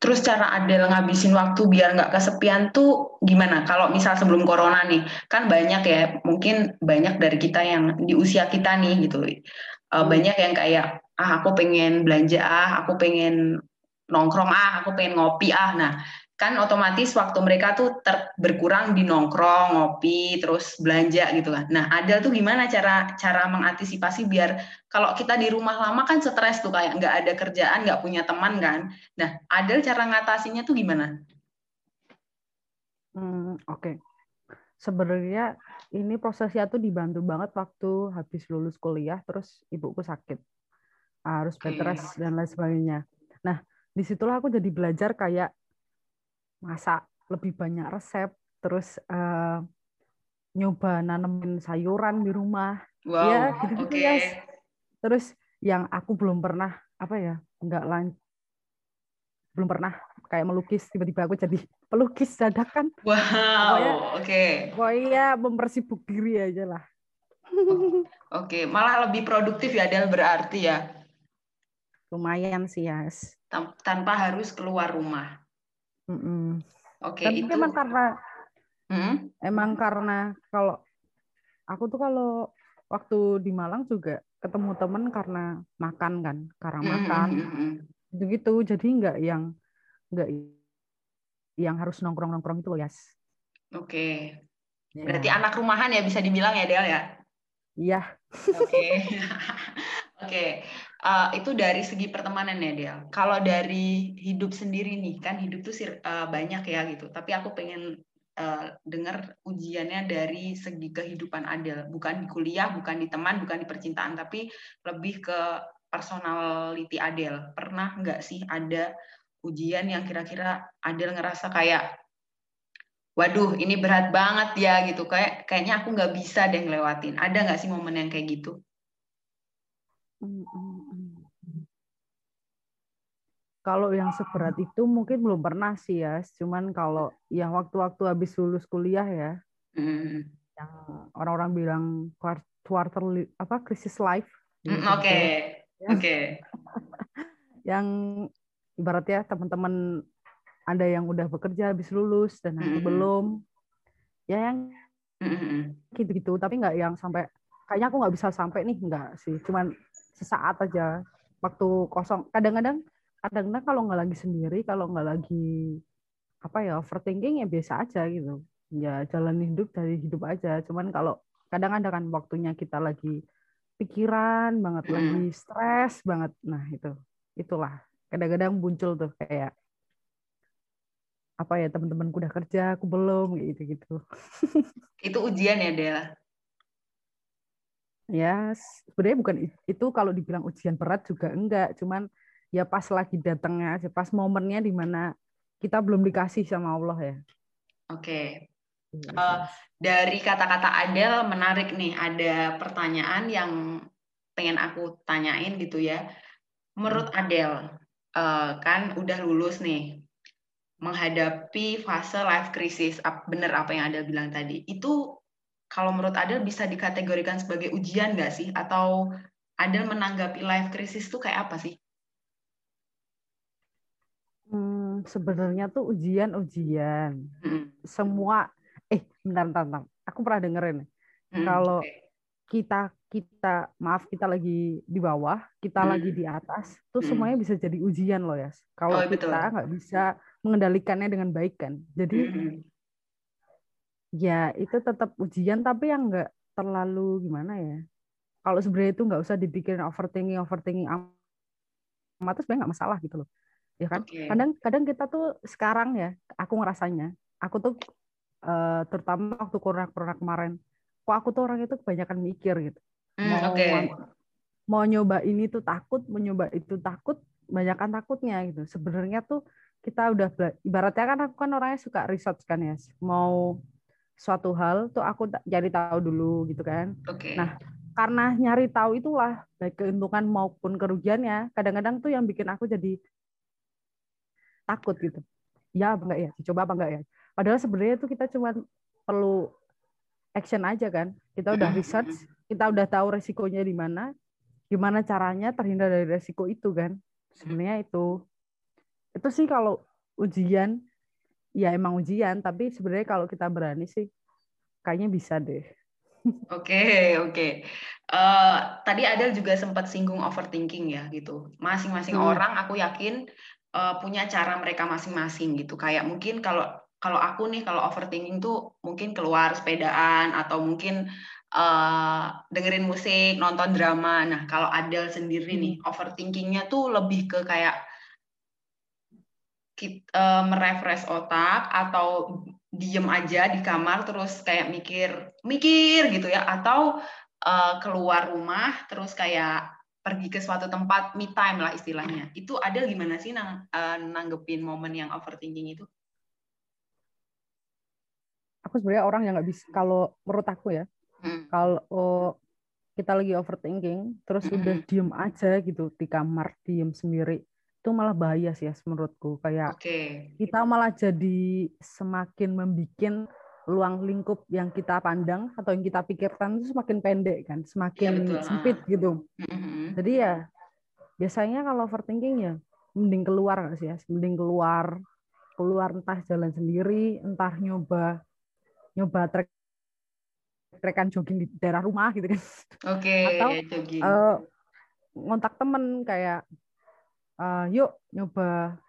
Terus cara Adel ngabisin waktu biar nggak kesepian tuh gimana? Kalau misal sebelum corona nih, kan banyak ya, mungkin banyak dari kita yang di usia kita nih gitu, uh, banyak yang kayak ah aku pengen belanja ah, aku pengen nongkrong ah, aku pengen ngopi ah. Nah, kan otomatis waktu mereka tuh ter, berkurang di nongkrong, ngopi, terus belanja gitu kan. Nah, ada tuh gimana cara cara mengantisipasi biar kalau kita di rumah lama kan stres tuh kayak nggak ada kerjaan, nggak punya teman kan. Nah, ada cara ngatasinya tuh gimana? Hmm, Oke, okay. sebenarnya ini prosesnya tuh dibantu banget waktu habis lulus kuliah, terus ibuku sakit, harus bed rest dan lain sebagainya. Nah, di situlah aku jadi belajar kayak masak lebih banyak resep, terus uh, nyoba nanemin sayuran di rumah, wow, ya gitu-gitu okay. ya. Terus yang aku belum pernah apa ya, nggak lan belum pernah kayak melukis tiba-tiba aku jadi pelukis dadakan. Wow, oke. Okay. Pokoknya mempersibuk diri aja lah. Oke, okay. malah lebih produktif ya Del berarti ya. Lumayan sih, Yas. Tanpa harus keluar rumah. Mm Oke, okay, itu emang karena hmm? emang karena kalau aku tuh kalau waktu di Malang juga ketemu temen karena makan kan, karena hmm, makan, hmm, gitu. Jadi nggak yang nggak yang harus nongkrong nongkrong itu loh, Yas. Oke. Okay. Ya. Berarti anak rumahan ya bisa dibilang ya Del ya? Iya. Oke. Oke uh, itu dari segi pertemanan ya Del. Kalau dari hidup sendiri nih, kan hidup tuh uh, banyak ya gitu. Tapi aku pengen uh, dengar ujiannya dari segi kehidupan Adel, bukan di kuliah, bukan di teman, bukan di percintaan, tapi lebih ke personality Adel. Pernah nggak sih ada ujian yang kira-kira Adel ngerasa kayak waduh ini berat banget ya gitu kayak kayaknya aku nggak bisa deh ngelewatin ada nggak sih momen yang kayak gitu. Kalau yang seberat itu mungkin belum pernah sih ya. Cuman kalau yang waktu-waktu habis lulus kuliah ya, mm. yang orang-orang bilang quarter apa krisis life. Gitu. Oke, oke. yang ibaratnya teman-teman ada yang udah bekerja habis lulus dan mm -hmm. belum, ya yang gitu-gitu. Tapi nggak yang sampai kayaknya aku nggak bisa sampai nih nggak sih. Cuman sesaat aja waktu kosong. Kadang-kadang kadang-kadang kalau nggak lagi sendiri kalau nggak lagi apa ya overthinking ya biasa aja gitu. Ya jalan hidup dari hidup aja. Cuman kalau kadang ada kan waktunya kita lagi pikiran banget hmm. lagi stres banget. Nah itu itulah. Kadang-kadang muncul tuh kayak apa ya teman-temanku udah kerja aku belum gitu gitu itu ujian ya Dela ya sebenarnya bukan itu kalau dibilang ujian berat juga enggak. Cuman ya pas lagi datangnya aja, pas momennya di mana kita belum dikasih sama Allah ya. Oke. Okay. Uh, eh, dari kata-kata Adel menarik nih, ada pertanyaan yang pengen aku tanyain gitu ya. Menurut hmm. Adel, uh, kan udah lulus nih, menghadapi fase life crisis, bener apa yang Adel bilang tadi, itu kalau menurut Adel bisa dikategorikan sebagai ujian nggak sih? Atau Adel menanggapi life crisis itu kayak apa sih? Sebenarnya tuh ujian-ujian. Hmm. Semua eh bentar, bentar, bentar. Aku pernah dengerin hmm. kalau kita kita maaf kita lagi di bawah, kita hmm. lagi di atas, tuh hmm. semuanya bisa jadi ujian loh ya. Kalau oh, kita nggak bisa mengendalikannya dengan baik kan. Jadi hmm. ya itu tetap ujian tapi yang nggak terlalu gimana ya. Kalau sebenarnya itu nggak usah dipikirin overthinking overthinking amat itu sebenarnya nggak masalah gitu loh ya kan okay. kadang kadang kita tuh sekarang ya aku ngerasanya aku tuh uh, terutama waktu corona corona kemarin kok aku tuh orang itu kebanyakan mikir gitu mm, mau okay. mau nyoba ini tuh takut mau nyoba itu takut banyakkan takutnya gitu sebenarnya tuh kita udah ibaratnya kan aku kan orangnya suka research kan ya mau suatu hal tuh aku jadi tahu dulu gitu kan okay. nah karena nyari tahu itulah baik keuntungan maupun kerugiannya kadang-kadang tuh yang bikin aku jadi takut gitu. Ya apa enggak ya? Dicoba apa enggak ya? Padahal sebenarnya itu kita cuma perlu action aja kan. Kita udah research kita udah tahu resikonya di mana gimana caranya terhindar dari resiko itu kan. Sebenarnya itu. Itu sih kalau ujian ya emang ujian tapi sebenarnya kalau kita berani sih kayaknya bisa deh. Oke, oke. Uh, tadi ada juga sempat singgung overthinking ya gitu. Masing-masing hmm. orang aku yakin uh, punya cara mereka masing-masing gitu. Kayak mungkin kalau kalau aku nih kalau overthinking tuh mungkin keluar sepedaan atau mungkin uh, dengerin musik, nonton drama. Nah, kalau Adel sendiri nih, hmm. overthinkingnya tuh lebih ke kayak kita, uh, merefresh otak atau diem aja di kamar terus kayak mikir mikir gitu ya atau uh, keluar rumah terus kayak pergi ke suatu tempat me time lah istilahnya itu Adel gimana sih nang, uh, nanggepin momen yang overthinking itu? Aku sebenarnya orang yang nggak bisa kalau menurut aku ya Hmm. Kalau kita lagi overthinking, terus hmm. udah diem aja gitu di kamar, diem sendiri, itu malah bahaya sih ya menurutku. Kayak okay. kita malah jadi semakin membuat luang lingkup yang kita pandang atau yang kita pikirkan itu semakin pendek kan, semakin ya, sempit gitu. hmm Jadi ya biasanya kalau overthinking ya mending keluar nggak sih ya, mending keluar, keluar entah jalan sendiri, entah nyoba nyoba trek rekan jogging di daerah rumah gitu kan. Oke, okay, atau jogging. Uh, ngontak temen kayak uh, yuk nyoba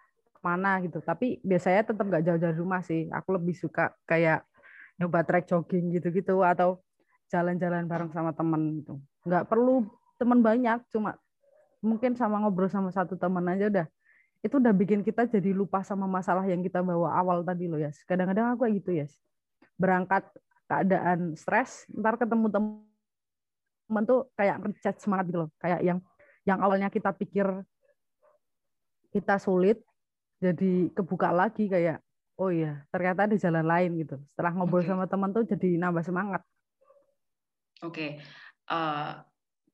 mana gitu. Tapi biasanya tetap nggak jauh dari rumah sih. Aku lebih suka kayak nyoba trek jogging gitu-gitu atau jalan-jalan bareng sama temen gitu. Nggak perlu temen banyak, cuma mungkin sama ngobrol sama satu temen aja udah itu udah bikin kita jadi lupa sama masalah yang kita bawa awal tadi loh ya. Kadang-kadang aku gitu ya. Berangkat keadaan stres ntar ketemu temen tuh kayak ngechat semangat gitu loh kayak yang yang awalnya kita pikir kita sulit jadi kebuka lagi kayak oh iya ternyata ada jalan lain gitu setelah ngobrol okay. sama teman tuh jadi nambah semangat oke okay. uh, eh,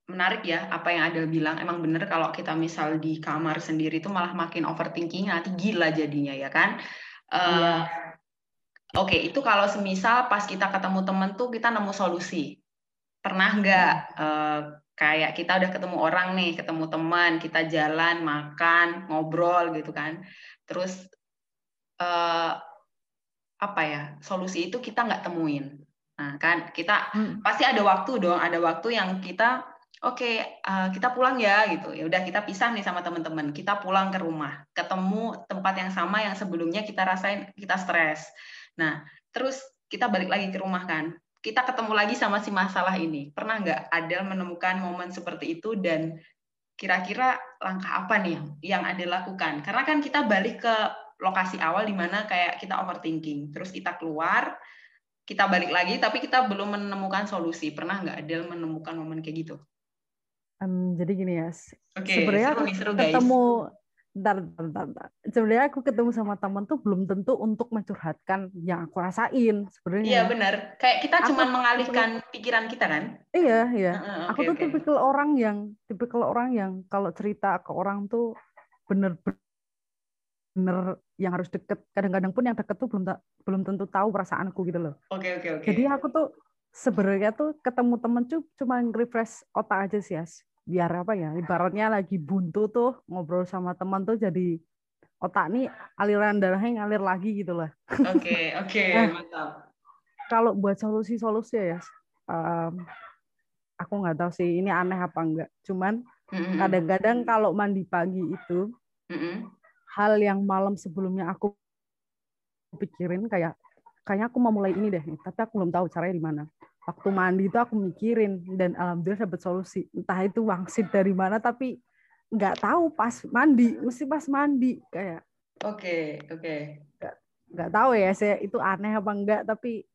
menarik ya apa yang Adel bilang emang bener kalau kita misal di kamar sendiri tuh malah makin overthinking nanti gila jadinya ya kan uh, Oke, itu kalau semisal pas kita ketemu temen tuh kita nemu solusi. Pernah nggak uh, kayak kita udah ketemu orang nih, ketemu teman, kita jalan, makan, ngobrol gitu kan. Terus uh, apa ya? Solusi itu kita nggak temuin. Nah, kan kita hmm. pasti ada waktu dong, ada waktu yang kita oke okay, uh, kita pulang ya gitu ya udah kita pisah nih sama teman-teman kita pulang ke rumah ketemu tempat yang sama yang sebelumnya kita rasain kita stres Nah, terus kita balik lagi ke rumah kan. Kita ketemu lagi sama si masalah ini. Pernah nggak Adel menemukan momen seperti itu dan kira-kira langkah apa nih yang Adel lakukan? Karena kan kita balik ke lokasi awal di mana kayak kita overthinking. Terus kita keluar, kita balik lagi, tapi kita belum menemukan solusi. Pernah nggak Adel menemukan momen kayak gitu? Um, jadi gini ya, okay, sebenarnya seru, seru, ketemu bentar, bentar, bentar. Sebenarnya aku ketemu sama teman tuh belum tentu untuk mencurhatkan yang aku rasain sebenarnya. Iya benar. Kayak kita cuma mengalihkan pikiran kita kan? Iya, iya. Uh, okay, aku tuh okay. tipikal orang yang tipikal orang yang kalau cerita ke orang tuh bener bener yang harus deket. Kadang-kadang pun yang deket tuh belum belum tentu tahu perasaanku gitu loh. Oke, okay, oke, okay, oke. Okay. Jadi aku tuh sebenarnya tuh ketemu temen tuh cuma refresh otak aja sih, As biar apa ya ibaratnya lagi buntu tuh ngobrol sama teman tuh jadi otak nih aliran darahnya ngalir lagi gitu lah. Oke oke okay, nah, mantap. Kalau buat solusi-solusi ya, um, aku nggak tahu sih ini aneh apa enggak. Cuman kadang-kadang kalau mandi pagi itu mm-hmm. Hal yang malam sebelumnya aku pikirin kayak kayaknya aku mau mulai ini deh, tapi aku belum tahu caranya di mana. Waktu mandi itu aku mikirin dan alhamdulillah dapat solusi. Entah itu wangsit dari mana tapi nggak tahu pas mandi mesti pas mandi kayak oke okay, oke. Okay. nggak nggak tahu ya saya itu aneh apa enggak tapi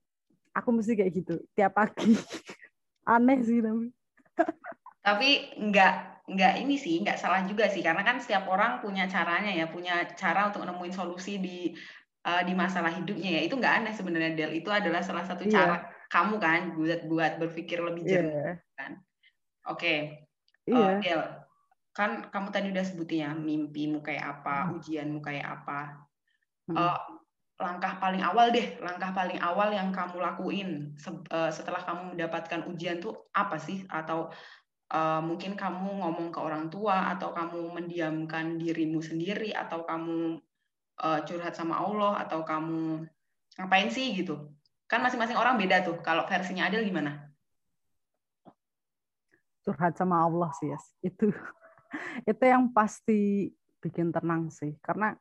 aku mesti kayak gitu tiap pagi. Aneh sih tapi tapi nggak nggak ini sih nggak salah juga sih karena kan setiap orang punya caranya ya punya cara untuk nemuin solusi di uh, di masalah hidupnya ya itu nggak aneh sebenarnya Del itu adalah salah satu yeah. cara kamu kan buat buat berpikir lebih jernih yeah. kan. Oke. Okay. Yeah. Iya. Uh, kan kamu tadi udah sebutin ya mimpimu kayak apa, hmm. ujianmu kayak apa. Hmm. Uh, langkah paling awal deh, langkah paling awal yang kamu lakuin se uh, setelah kamu mendapatkan ujian tuh apa sih? Atau uh, mungkin kamu ngomong ke orang tua atau kamu mendiamkan dirimu sendiri atau kamu uh, curhat sama Allah atau kamu ngapain sih gitu kan masing-masing orang beda tuh kalau versinya Adel gimana curhat sama Allah sih yes. itu itu yang pasti bikin tenang sih karena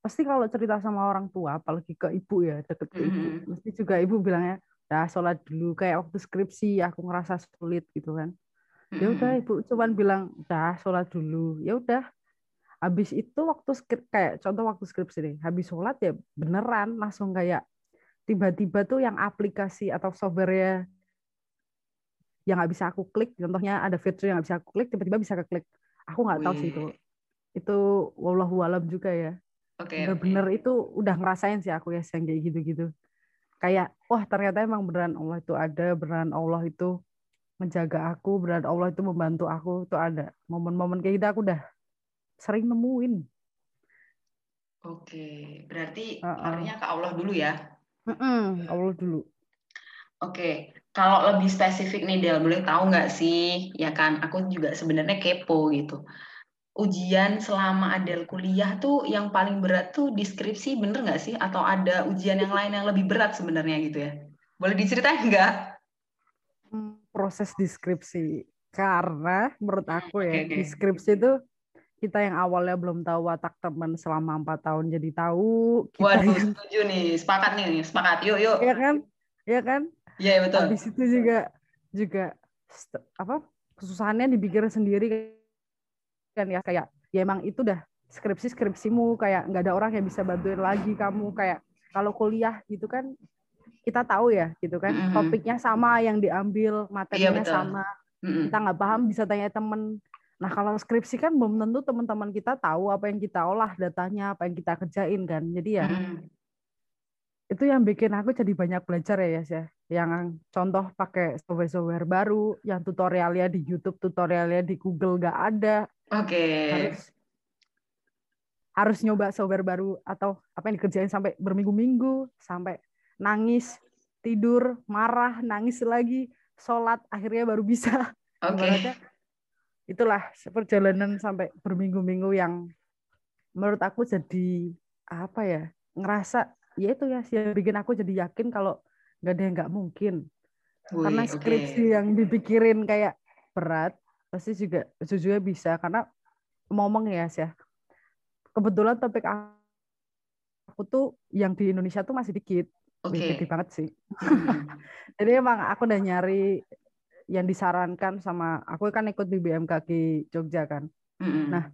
pasti kalau cerita sama orang tua apalagi ke ibu ya deket ke ibu mm-hmm. mesti juga ibu bilangnya dah sholat dulu. Kayak waktu skripsi aku ngerasa sulit gitu kan. Ya udah mm-hmm. ibu cuman bilang dah sholat dulu. Ya udah. Habis itu waktu skrip kayak contoh waktu skripsi nih habis sholat ya beneran langsung kayak tiba-tiba tuh yang aplikasi atau software yang nggak bisa aku klik contohnya ada fitur yang nggak bisa aku klik tiba-tiba bisa keklik. Aku nggak tahu sih itu. Itu wallahu alam juga ya. Okay, bener-bener okay. itu udah ngerasain sih aku ya yang kayak gitu-gitu kayak wah ternyata emang beneran Allah itu ada beneran Allah itu menjaga aku beneran Allah itu membantu aku. Itu ada momen-momen kayak gitu aku udah sering nemuin. Oke berarti uh -uh. ke Allah dulu ya? Uh -uh, Allah dulu. Oke, kalau lebih spesifik nih Del, boleh tahu nggak sih? Ya kan, aku juga sebenarnya kepo gitu ujian selama Adel kuliah tuh yang paling berat tuh deskripsi bener nggak sih? Atau ada ujian yang lain yang lebih berat sebenarnya gitu ya? Boleh diceritain nggak? Hmm, proses deskripsi. Karena menurut aku ya, okay, okay. deskripsi itu kita yang awalnya belum tahu watak teman selama empat tahun jadi tahu. Kita Waduh, yang... setuju nih, sepakat nih, sepakat. Yuk, yuk. Iya kan? Iya kan? Iya, yeah, betul. Habis itu juga juga apa kesusahannya dipikir sendiri kan ya kayak ya emang itu dah skripsi skripsimu kayak nggak ada orang yang bisa bantuin lagi kamu kayak kalau kuliah gitu kan kita tahu ya gitu kan mm -hmm. topiknya sama yang diambil materinya iya, sama mm -hmm. kita nggak paham bisa tanya temen nah kalau skripsi kan belum tentu teman-teman kita tahu apa yang kita olah datanya apa yang kita kerjain kan jadi ya mm -hmm. itu yang bikin aku jadi banyak belajar ya ya yang contoh pakai software-software baru yang tutorialnya di YouTube tutorialnya di Google nggak ada Oke. Okay. Harus harus nyoba software baru atau apa yang dikerjain sampai berminggu-minggu, sampai nangis, tidur, marah, nangis lagi, sholat, akhirnya baru bisa. Oke. Okay. Itulah perjalanan sampai berminggu-minggu yang menurut aku jadi apa ya ngerasa ya itu ya sih bikin aku jadi yakin kalau nggak ada yang nggak mungkin Wih, karena skripsi okay. yang dipikirin kayak berat pasti juga sejujurnya bisa karena ngomong ya sih ya kebetulan topik aku tuh yang di Indonesia tuh masih dikit okay. dikit banget sih hmm. jadi emang aku udah nyari yang disarankan sama aku kan ikut di BMKG Jogja kan mm-hmm. nah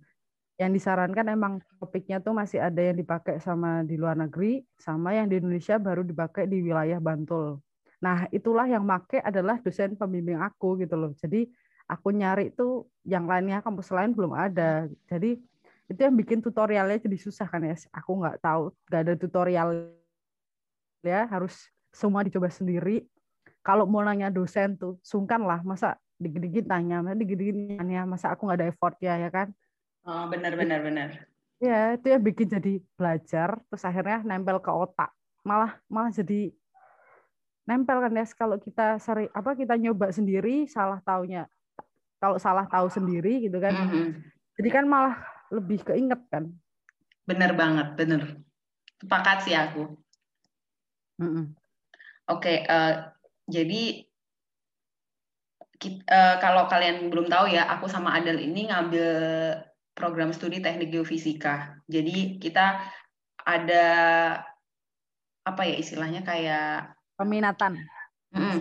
yang disarankan emang topiknya tuh masih ada yang dipakai sama di luar negeri sama yang di Indonesia baru dipakai di wilayah Bantul nah itulah yang make adalah dosen pembimbing aku gitu loh jadi aku nyari itu yang lainnya kampus lain belum ada. Jadi itu yang bikin tutorialnya jadi susah kan ya. Aku nggak tahu nggak ada tutorial ya harus semua dicoba sendiri. Kalau mau nanya dosen tuh sungkan lah masa dikit-dikit tanya masa dikit-dikit tanya masa aku nggak ada effort ya ya kan? Oh benar benar benar. Ya itu yang bikin jadi belajar terus akhirnya nempel ke otak. Malah malah jadi nempel kan ya kalau kita sering apa kita nyoba sendiri salah taunya kalau salah tahu sendiri gitu kan. Mm -hmm. Jadi kan malah lebih keinget kan. Bener banget, bener. Sepakat sih aku. Mm -hmm. Oke, okay, uh, eh, jadi kita, uh, kalau kalian belum tahu ya, aku sama Adel ini ngambil program studi teknik geofisika. Jadi kita ada apa ya istilahnya kayak peminatan. Mm,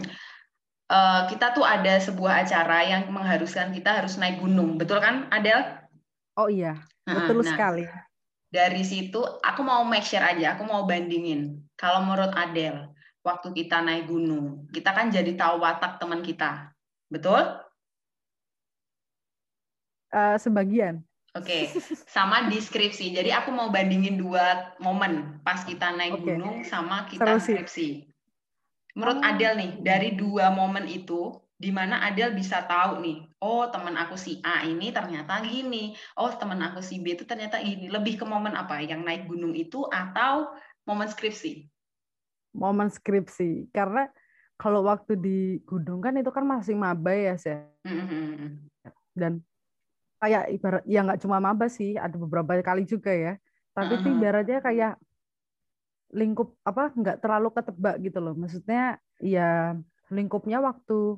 uh, kita tuh ada sebuah acara yang mengharuskan kita harus naik gunung, betul kan, Adel? Oh iya, betul nah, sekali. Dari situ aku mau make share aja, aku mau bandingin. Kalau menurut Adel, waktu kita naik gunung, kita kan jadi tahu watak teman kita, betul? Uh, sebagian. Oke, okay. sama deskripsi. Jadi aku mau bandingin dua momen pas kita naik okay. gunung sama kita skripsi. Menurut oh. Adel nih, dari dua momen itu, di mana Adel bisa tahu nih, oh teman aku si A ini ternyata gini, oh teman aku si B itu ternyata gini. Lebih ke momen apa? Yang naik gunung itu atau momen skripsi? Momen skripsi, karena kalau waktu di gunung kan itu kan masih maba ya sih dan kayak ibarat ya nggak cuma maba sih ada beberapa kali juga ya tapi uh-huh. ibaratnya kayak lingkup apa nggak terlalu ketebak gitu loh. Maksudnya ya lingkupnya waktu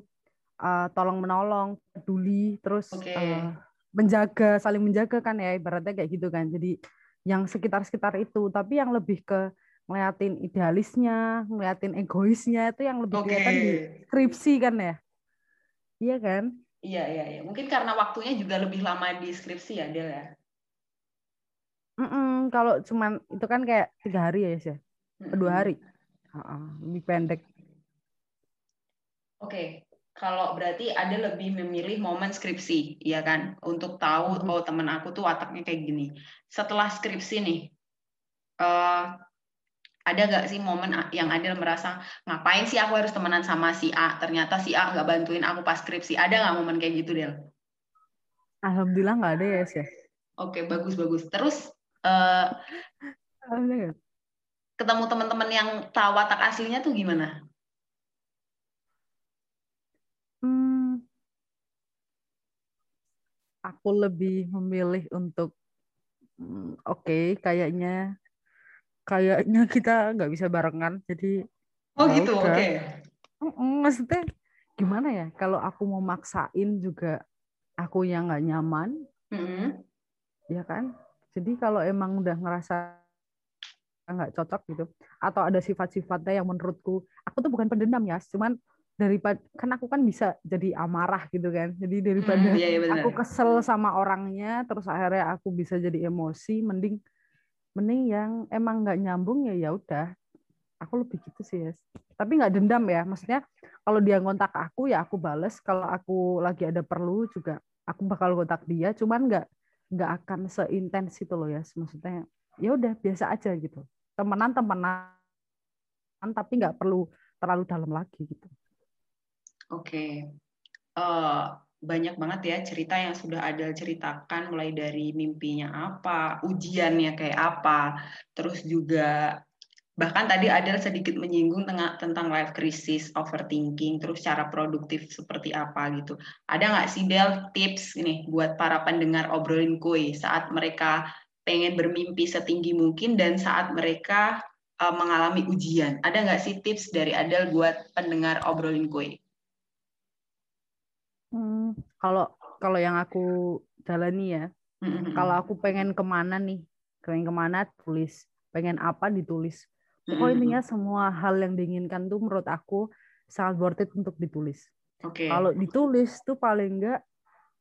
uh, tolong menolong peduli terus okay. uh, menjaga saling menjaga kan ya ibaratnya kayak gitu kan. Jadi yang sekitar-sekitar itu. Tapi yang lebih ke ngeliatin idealisnya ngeliatin egoisnya itu yang lebih okay. kelihatan di skripsi kan ya. Iya kan? Iya iya iya. Mungkin karena waktunya juga lebih lama di skripsi ya Del ya mm -mm, kalau cuman itu kan kayak tiga hari ya sih ya? dua hari uh -uh, lebih pendek oke okay kalau berarti ada lebih memilih momen skripsi, ya kan, untuk tahu mm-hmm. oh teman aku tuh wataknya kayak gini. Setelah skripsi nih, uh, ada nggak sih momen yang Adil merasa ngapain sih aku harus temenan sama si A? Ternyata si A nggak bantuin aku pas skripsi. Ada nggak momen kayak gitu, Del? Alhamdulillah nggak ada ya, sih. Oke, bagus bagus. Terus uh, ketemu teman-teman yang tahu watak aslinya tuh gimana? aku lebih memilih untuk hmm, oke okay, kayaknya kayaknya kita nggak bisa barengan jadi oh ya gitu oke okay. maksudnya gimana ya kalau aku mau maksain juga aku yang nggak nyaman mm -hmm. ya kan jadi kalau emang udah ngerasa nggak cocok gitu. Atau ada sifat-sifatnya yang menurutku aku tuh bukan pendendam ya cuman daripada kan aku kan bisa jadi amarah gitu kan. Jadi daripada hmm, iya, iya aku kesel sama orangnya terus akhirnya aku bisa jadi emosi mending mending yang emang nggak nyambung ya ya udah. Aku lebih gitu sih ya tapi nggak dendam ya. Maksudnya kalau dia ngontak aku ya aku bales. Kalau aku lagi ada perlu juga aku bakal kontak dia. Cuman nggak nggak akan seintens itu loh ya. Maksudnya ya udah biasa aja gitu. Temenan temenan tapi nggak perlu terlalu dalam lagi gitu. Oke. Uh, banyak banget ya cerita yang sudah ada ceritakan mulai dari mimpinya apa, ujiannya kayak apa, terus juga bahkan tadi ada sedikit menyinggung tentang tentang life crisis, overthinking, terus cara produktif seperti apa gitu. Ada nggak sih Del tips ini buat para pendengar obrolin kue saat mereka pengen bermimpi setinggi mungkin dan saat mereka uh, mengalami ujian? Ada nggak sih tips dari Adel buat pendengar obrolin kue? Hmm, kalau kalau yang aku jalani ya, mm-hmm. kalau aku pengen ke mana nih, pengen ke mana tulis, pengen apa ditulis. Pokoknya intinya semua hal yang diinginkan tuh menurut aku sangat worth it untuk ditulis. Okay. Kalau ditulis tuh paling enggak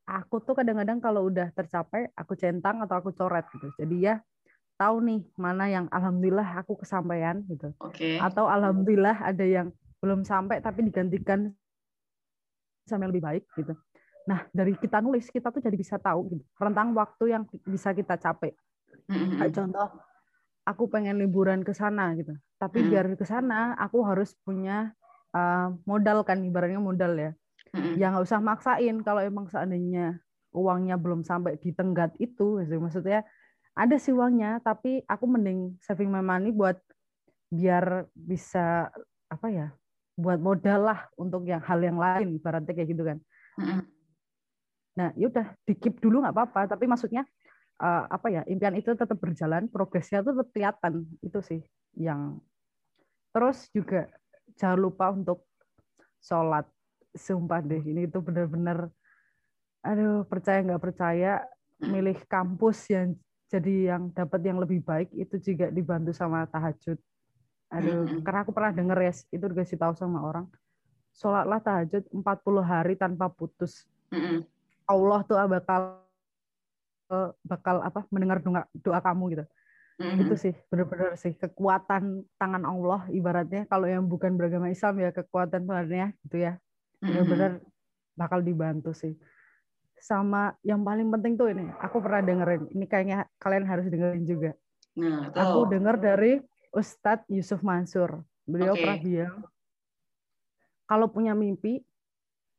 aku tuh kadang-kadang kalau udah tercapai aku centang atau aku coret gitu. Jadi ya tahu nih mana yang alhamdulillah aku kesampaian gitu. Okay. Atau alhamdulillah ada yang belum sampai tapi digantikan sama yang lebih baik gitu. Nah, dari kita nulis kita tuh jadi bisa tahu gitu, rentang waktu yang bisa kita capai. Mm-hmm. Kayak contoh, aku pengen liburan ke sana gitu. Tapi mm-hmm. biar ke sana aku harus punya uh, modal kan ibaratnya modal ya. Mm-hmm. Ya nggak usah maksain kalau emang seandainya uangnya belum sampai di tenggat itu, gitu. maksudnya ada sih uangnya, tapi aku mending saving my money buat biar bisa apa ya buat modal lah untuk yang hal yang lain ibaratnya kayak gitu kan nah yaudah dikip dulu nggak apa-apa tapi maksudnya uh, apa ya impian itu tetap berjalan progresnya tuh tetap kelihatan itu sih yang terus juga jangan lupa untuk sholat sumpah deh ini itu benar-benar aduh percaya nggak percaya milih kampus yang jadi yang dapat yang lebih baik itu juga dibantu sama tahajud Aduh, karena aku pernah denger ya, itu dikasih tahu sama orang. Sholatlah tahajud 40 hari tanpa putus. Allah tuh bakal bakal apa mendengar doa, doa kamu gitu. Mm-hmm. Itu sih benar-benar sih kekuatan tangan Allah ibaratnya kalau yang bukan beragama Islam ya kekuatan Tuhannya gitu ya. Benar-benar bakal dibantu sih. Sama yang paling penting tuh ini, aku pernah dengerin. Ini kayaknya kalian harus dengerin juga. Nah, aku dengar dari Ustadz Yusuf Mansur. Beliau okay. pernah bilang, kalau punya mimpi,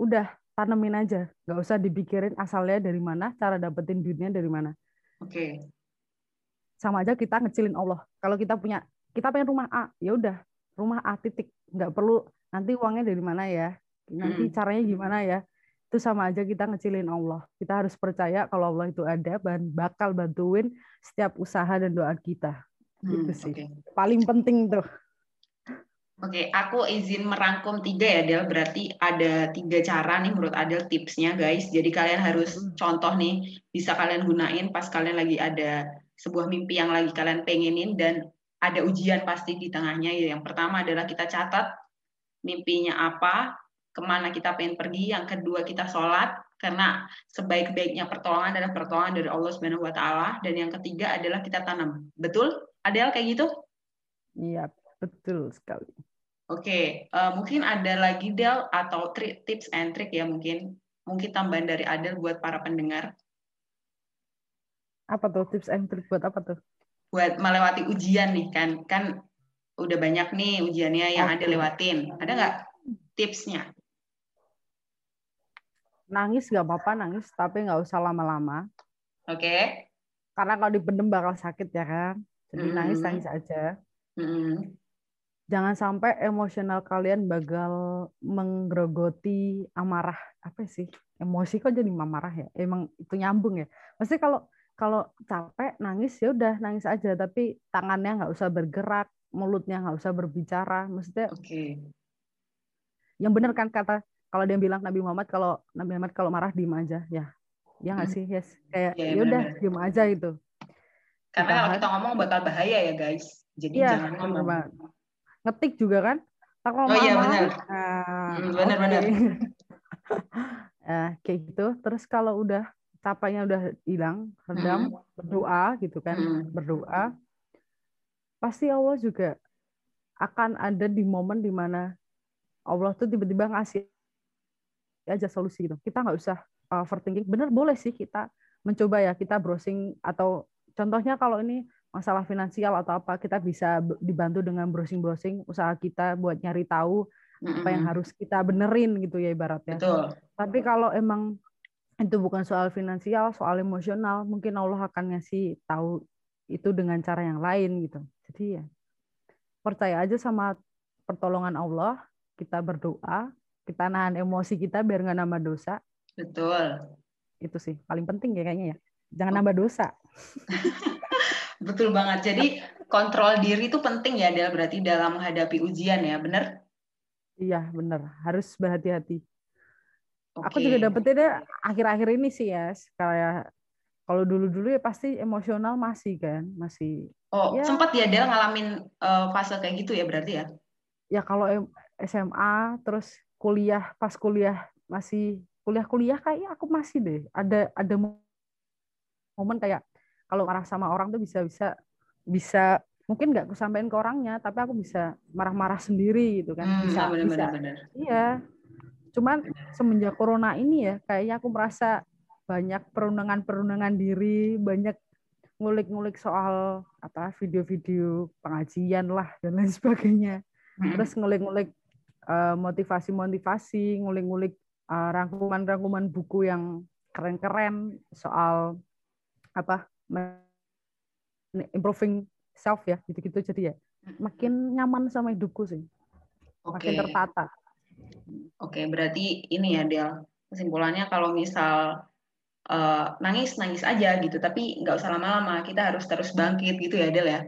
udah tanemin aja, nggak usah dipikirin asalnya dari mana, cara dapetin duitnya dari mana. Oke. Okay. Sama aja kita ngecilin Allah. Kalau kita punya, kita pengen rumah A, ya udah rumah A titik, nggak perlu nanti uangnya dari mana ya nanti hmm. caranya gimana ya itu sama aja kita ngecilin Allah kita harus percaya kalau Allah itu ada dan bakal bantuin setiap usaha dan doa kita hmm, itu sih okay. paling penting tuh Oke, aku izin merangkum tiga ya, Del. Berarti ada tiga cara nih menurut Adel tipsnya, guys. Jadi kalian harus contoh nih, bisa kalian gunain pas kalian lagi ada sebuah mimpi yang lagi kalian pengenin dan ada ujian pasti di tengahnya. Yang pertama adalah kita catat mimpinya apa, ke mana kita pengen pergi. Yang kedua kita sholat, karena sebaik-baiknya pertolongan adalah pertolongan dari Allah Subhanahu Wa Taala. Dan yang ketiga adalah kita tanam. Betul, Adel kayak gitu? Iya, betul sekali. Oke, uh, mungkin ada lagi Del atau tri, tips and trick ya mungkin mungkin tambahan dari Adel buat para pendengar. Apa tuh tips and trick buat apa tuh? Buat melewati ujian nih kan kan udah banyak nih ujiannya yang okay. ada lewatin. Ada nggak tipsnya? Nangis nggak apa-apa nangis tapi nggak usah lama-lama. Oke. Okay. Karena kalau dipendem bakal sakit ya kan. Jadi mm -hmm. nangis nangis aja. Mm -hmm jangan sampai emosional kalian bakal menggerogoti amarah. Apa sih? Emosi kok jadi marah ya? Emang itu nyambung ya? Pasti kalau kalau capek nangis ya udah nangis aja. Tapi tangannya nggak usah bergerak mulutnya nggak usah berbicara. Maksudnya okay. yang benar kan kata kalau dia bilang Nabi Muhammad kalau Nabi Muhammad kalau marah diem aja. Ya ya nggak hmm. sih? Yes. Kayak ya, ya udah diem aja itu karena kalau kita ngomong bakal bahaya ya guys. Jadi ya, jangan ngomong ngetik juga kan? Tak oh iya benar. Nah, hmm, benar okay. benar. Nah, kayak gitu. Terus kalau udah capeknya udah hilang redam hmm. berdoa gitu kan hmm. berdoa pasti Allah juga akan ada di momen di mana Allah tuh tiba-tiba ngasih aja solusi gitu. Kita nggak usah uh, overthinking. Bener boleh sih kita mencoba ya kita browsing atau contohnya kalau ini masalah finansial atau apa kita bisa dibantu dengan browsing-browsing usaha kita buat nyari tahu mm-hmm. apa yang harus kita benerin gitu ya ibaratnya. Betul. Tapi kalau emang itu bukan soal finansial, soal emosional, mungkin Allah akan ngasih tahu itu dengan cara yang lain gitu. Jadi ya percaya aja sama pertolongan Allah, kita berdoa, kita nahan emosi kita biar nggak nambah dosa. Betul. Itu sih paling penting ya kayaknya ya. Jangan nambah dosa. Betul banget. Jadi kontrol diri itu penting ya, Del, berarti dalam menghadapi ujian ya, benar? Iya, benar. Harus berhati-hati. Okay. Aku juga dapetnya akhir-akhir ini sih ya, kayak kalau dulu-dulu ya pasti emosional masih kan, masih. Oh, ya, sempat ya Del ngalamin uh, fase kayak gitu ya berarti ya? Ya kalau SMA terus kuliah pas kuliah masih kuliah-kuliah kayak aku masih deh ada ada momen kayak kalau marah sama orang tuh bisa bisa bisa mungkin nggak kesampaian ke orangnya tapi aku bisa marah-marah sendiri gitu kan hmm, bisa bener, bisa bener, bener. iya cuman semenjak corona ini ya kayaknya aku merasa banyak perundangan-perundangan diri banyak ngulik-ngulik soal apa video-video pengajian lah dan lain sebagainya hmm. terus ngulik-ngulik uh, motivasi-motivasi ngulik-ngulik uh, rangkuman-rangkuman buku yang keren-keren soal apa improving self ya gitu-gitu jadi ya makin nyaman sama hidupku sih okay. makin tertata oke okay, berarti ini ya Del kesimpulannya kalau misal uh, nangis nangis aja gitu tapi nggak usah lama-lama kita harus terus bangkit gitu ya Del ya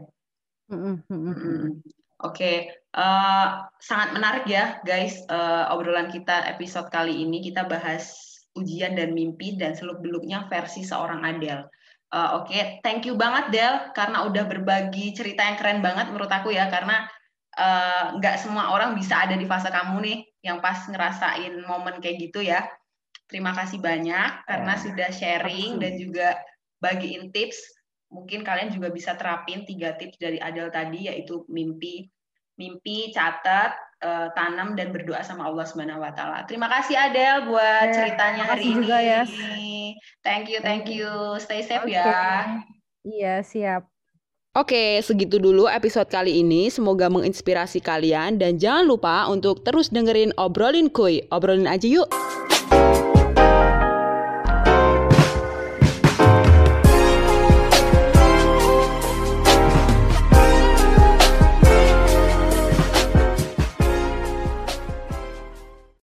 mm -hmm. Oke, okay. uh, eh, sangat menarik ya, guys. Uh, obrolan kita episode kali ini kita bahas ujian dan mimpi dan seluk beluknya versi seorang Adele. Uh, Oke, okay. thank you banget Del karena udah berbagi cerita yang keren banget menurut aku ya karena uh, nggak uh, semua orang bisa ada di fase kamu nih yang pas ngerasain momen kayak gitu ya. Terima kasih banyak karena ya, sudah sharing dan juga bagiin tips. Mungkin kalian juga bisa terapin tiga tips dari Adel tadi yaitu mimpi, mimpi, catat, uh, tanam dan berdoa sama Allah Subhanahu wa taala. Terima kasih Adel buat eh, ceritanya hari ini. Juga, ya. Thank you, thank you. Stay safe okay. ya. Iya, siap. Oke, segitu dulu episode kali ini. Semoga menginspirasi kalian dan jangan lupa untuk terus dengerin obrolin kuy. Obrolin aja yuk.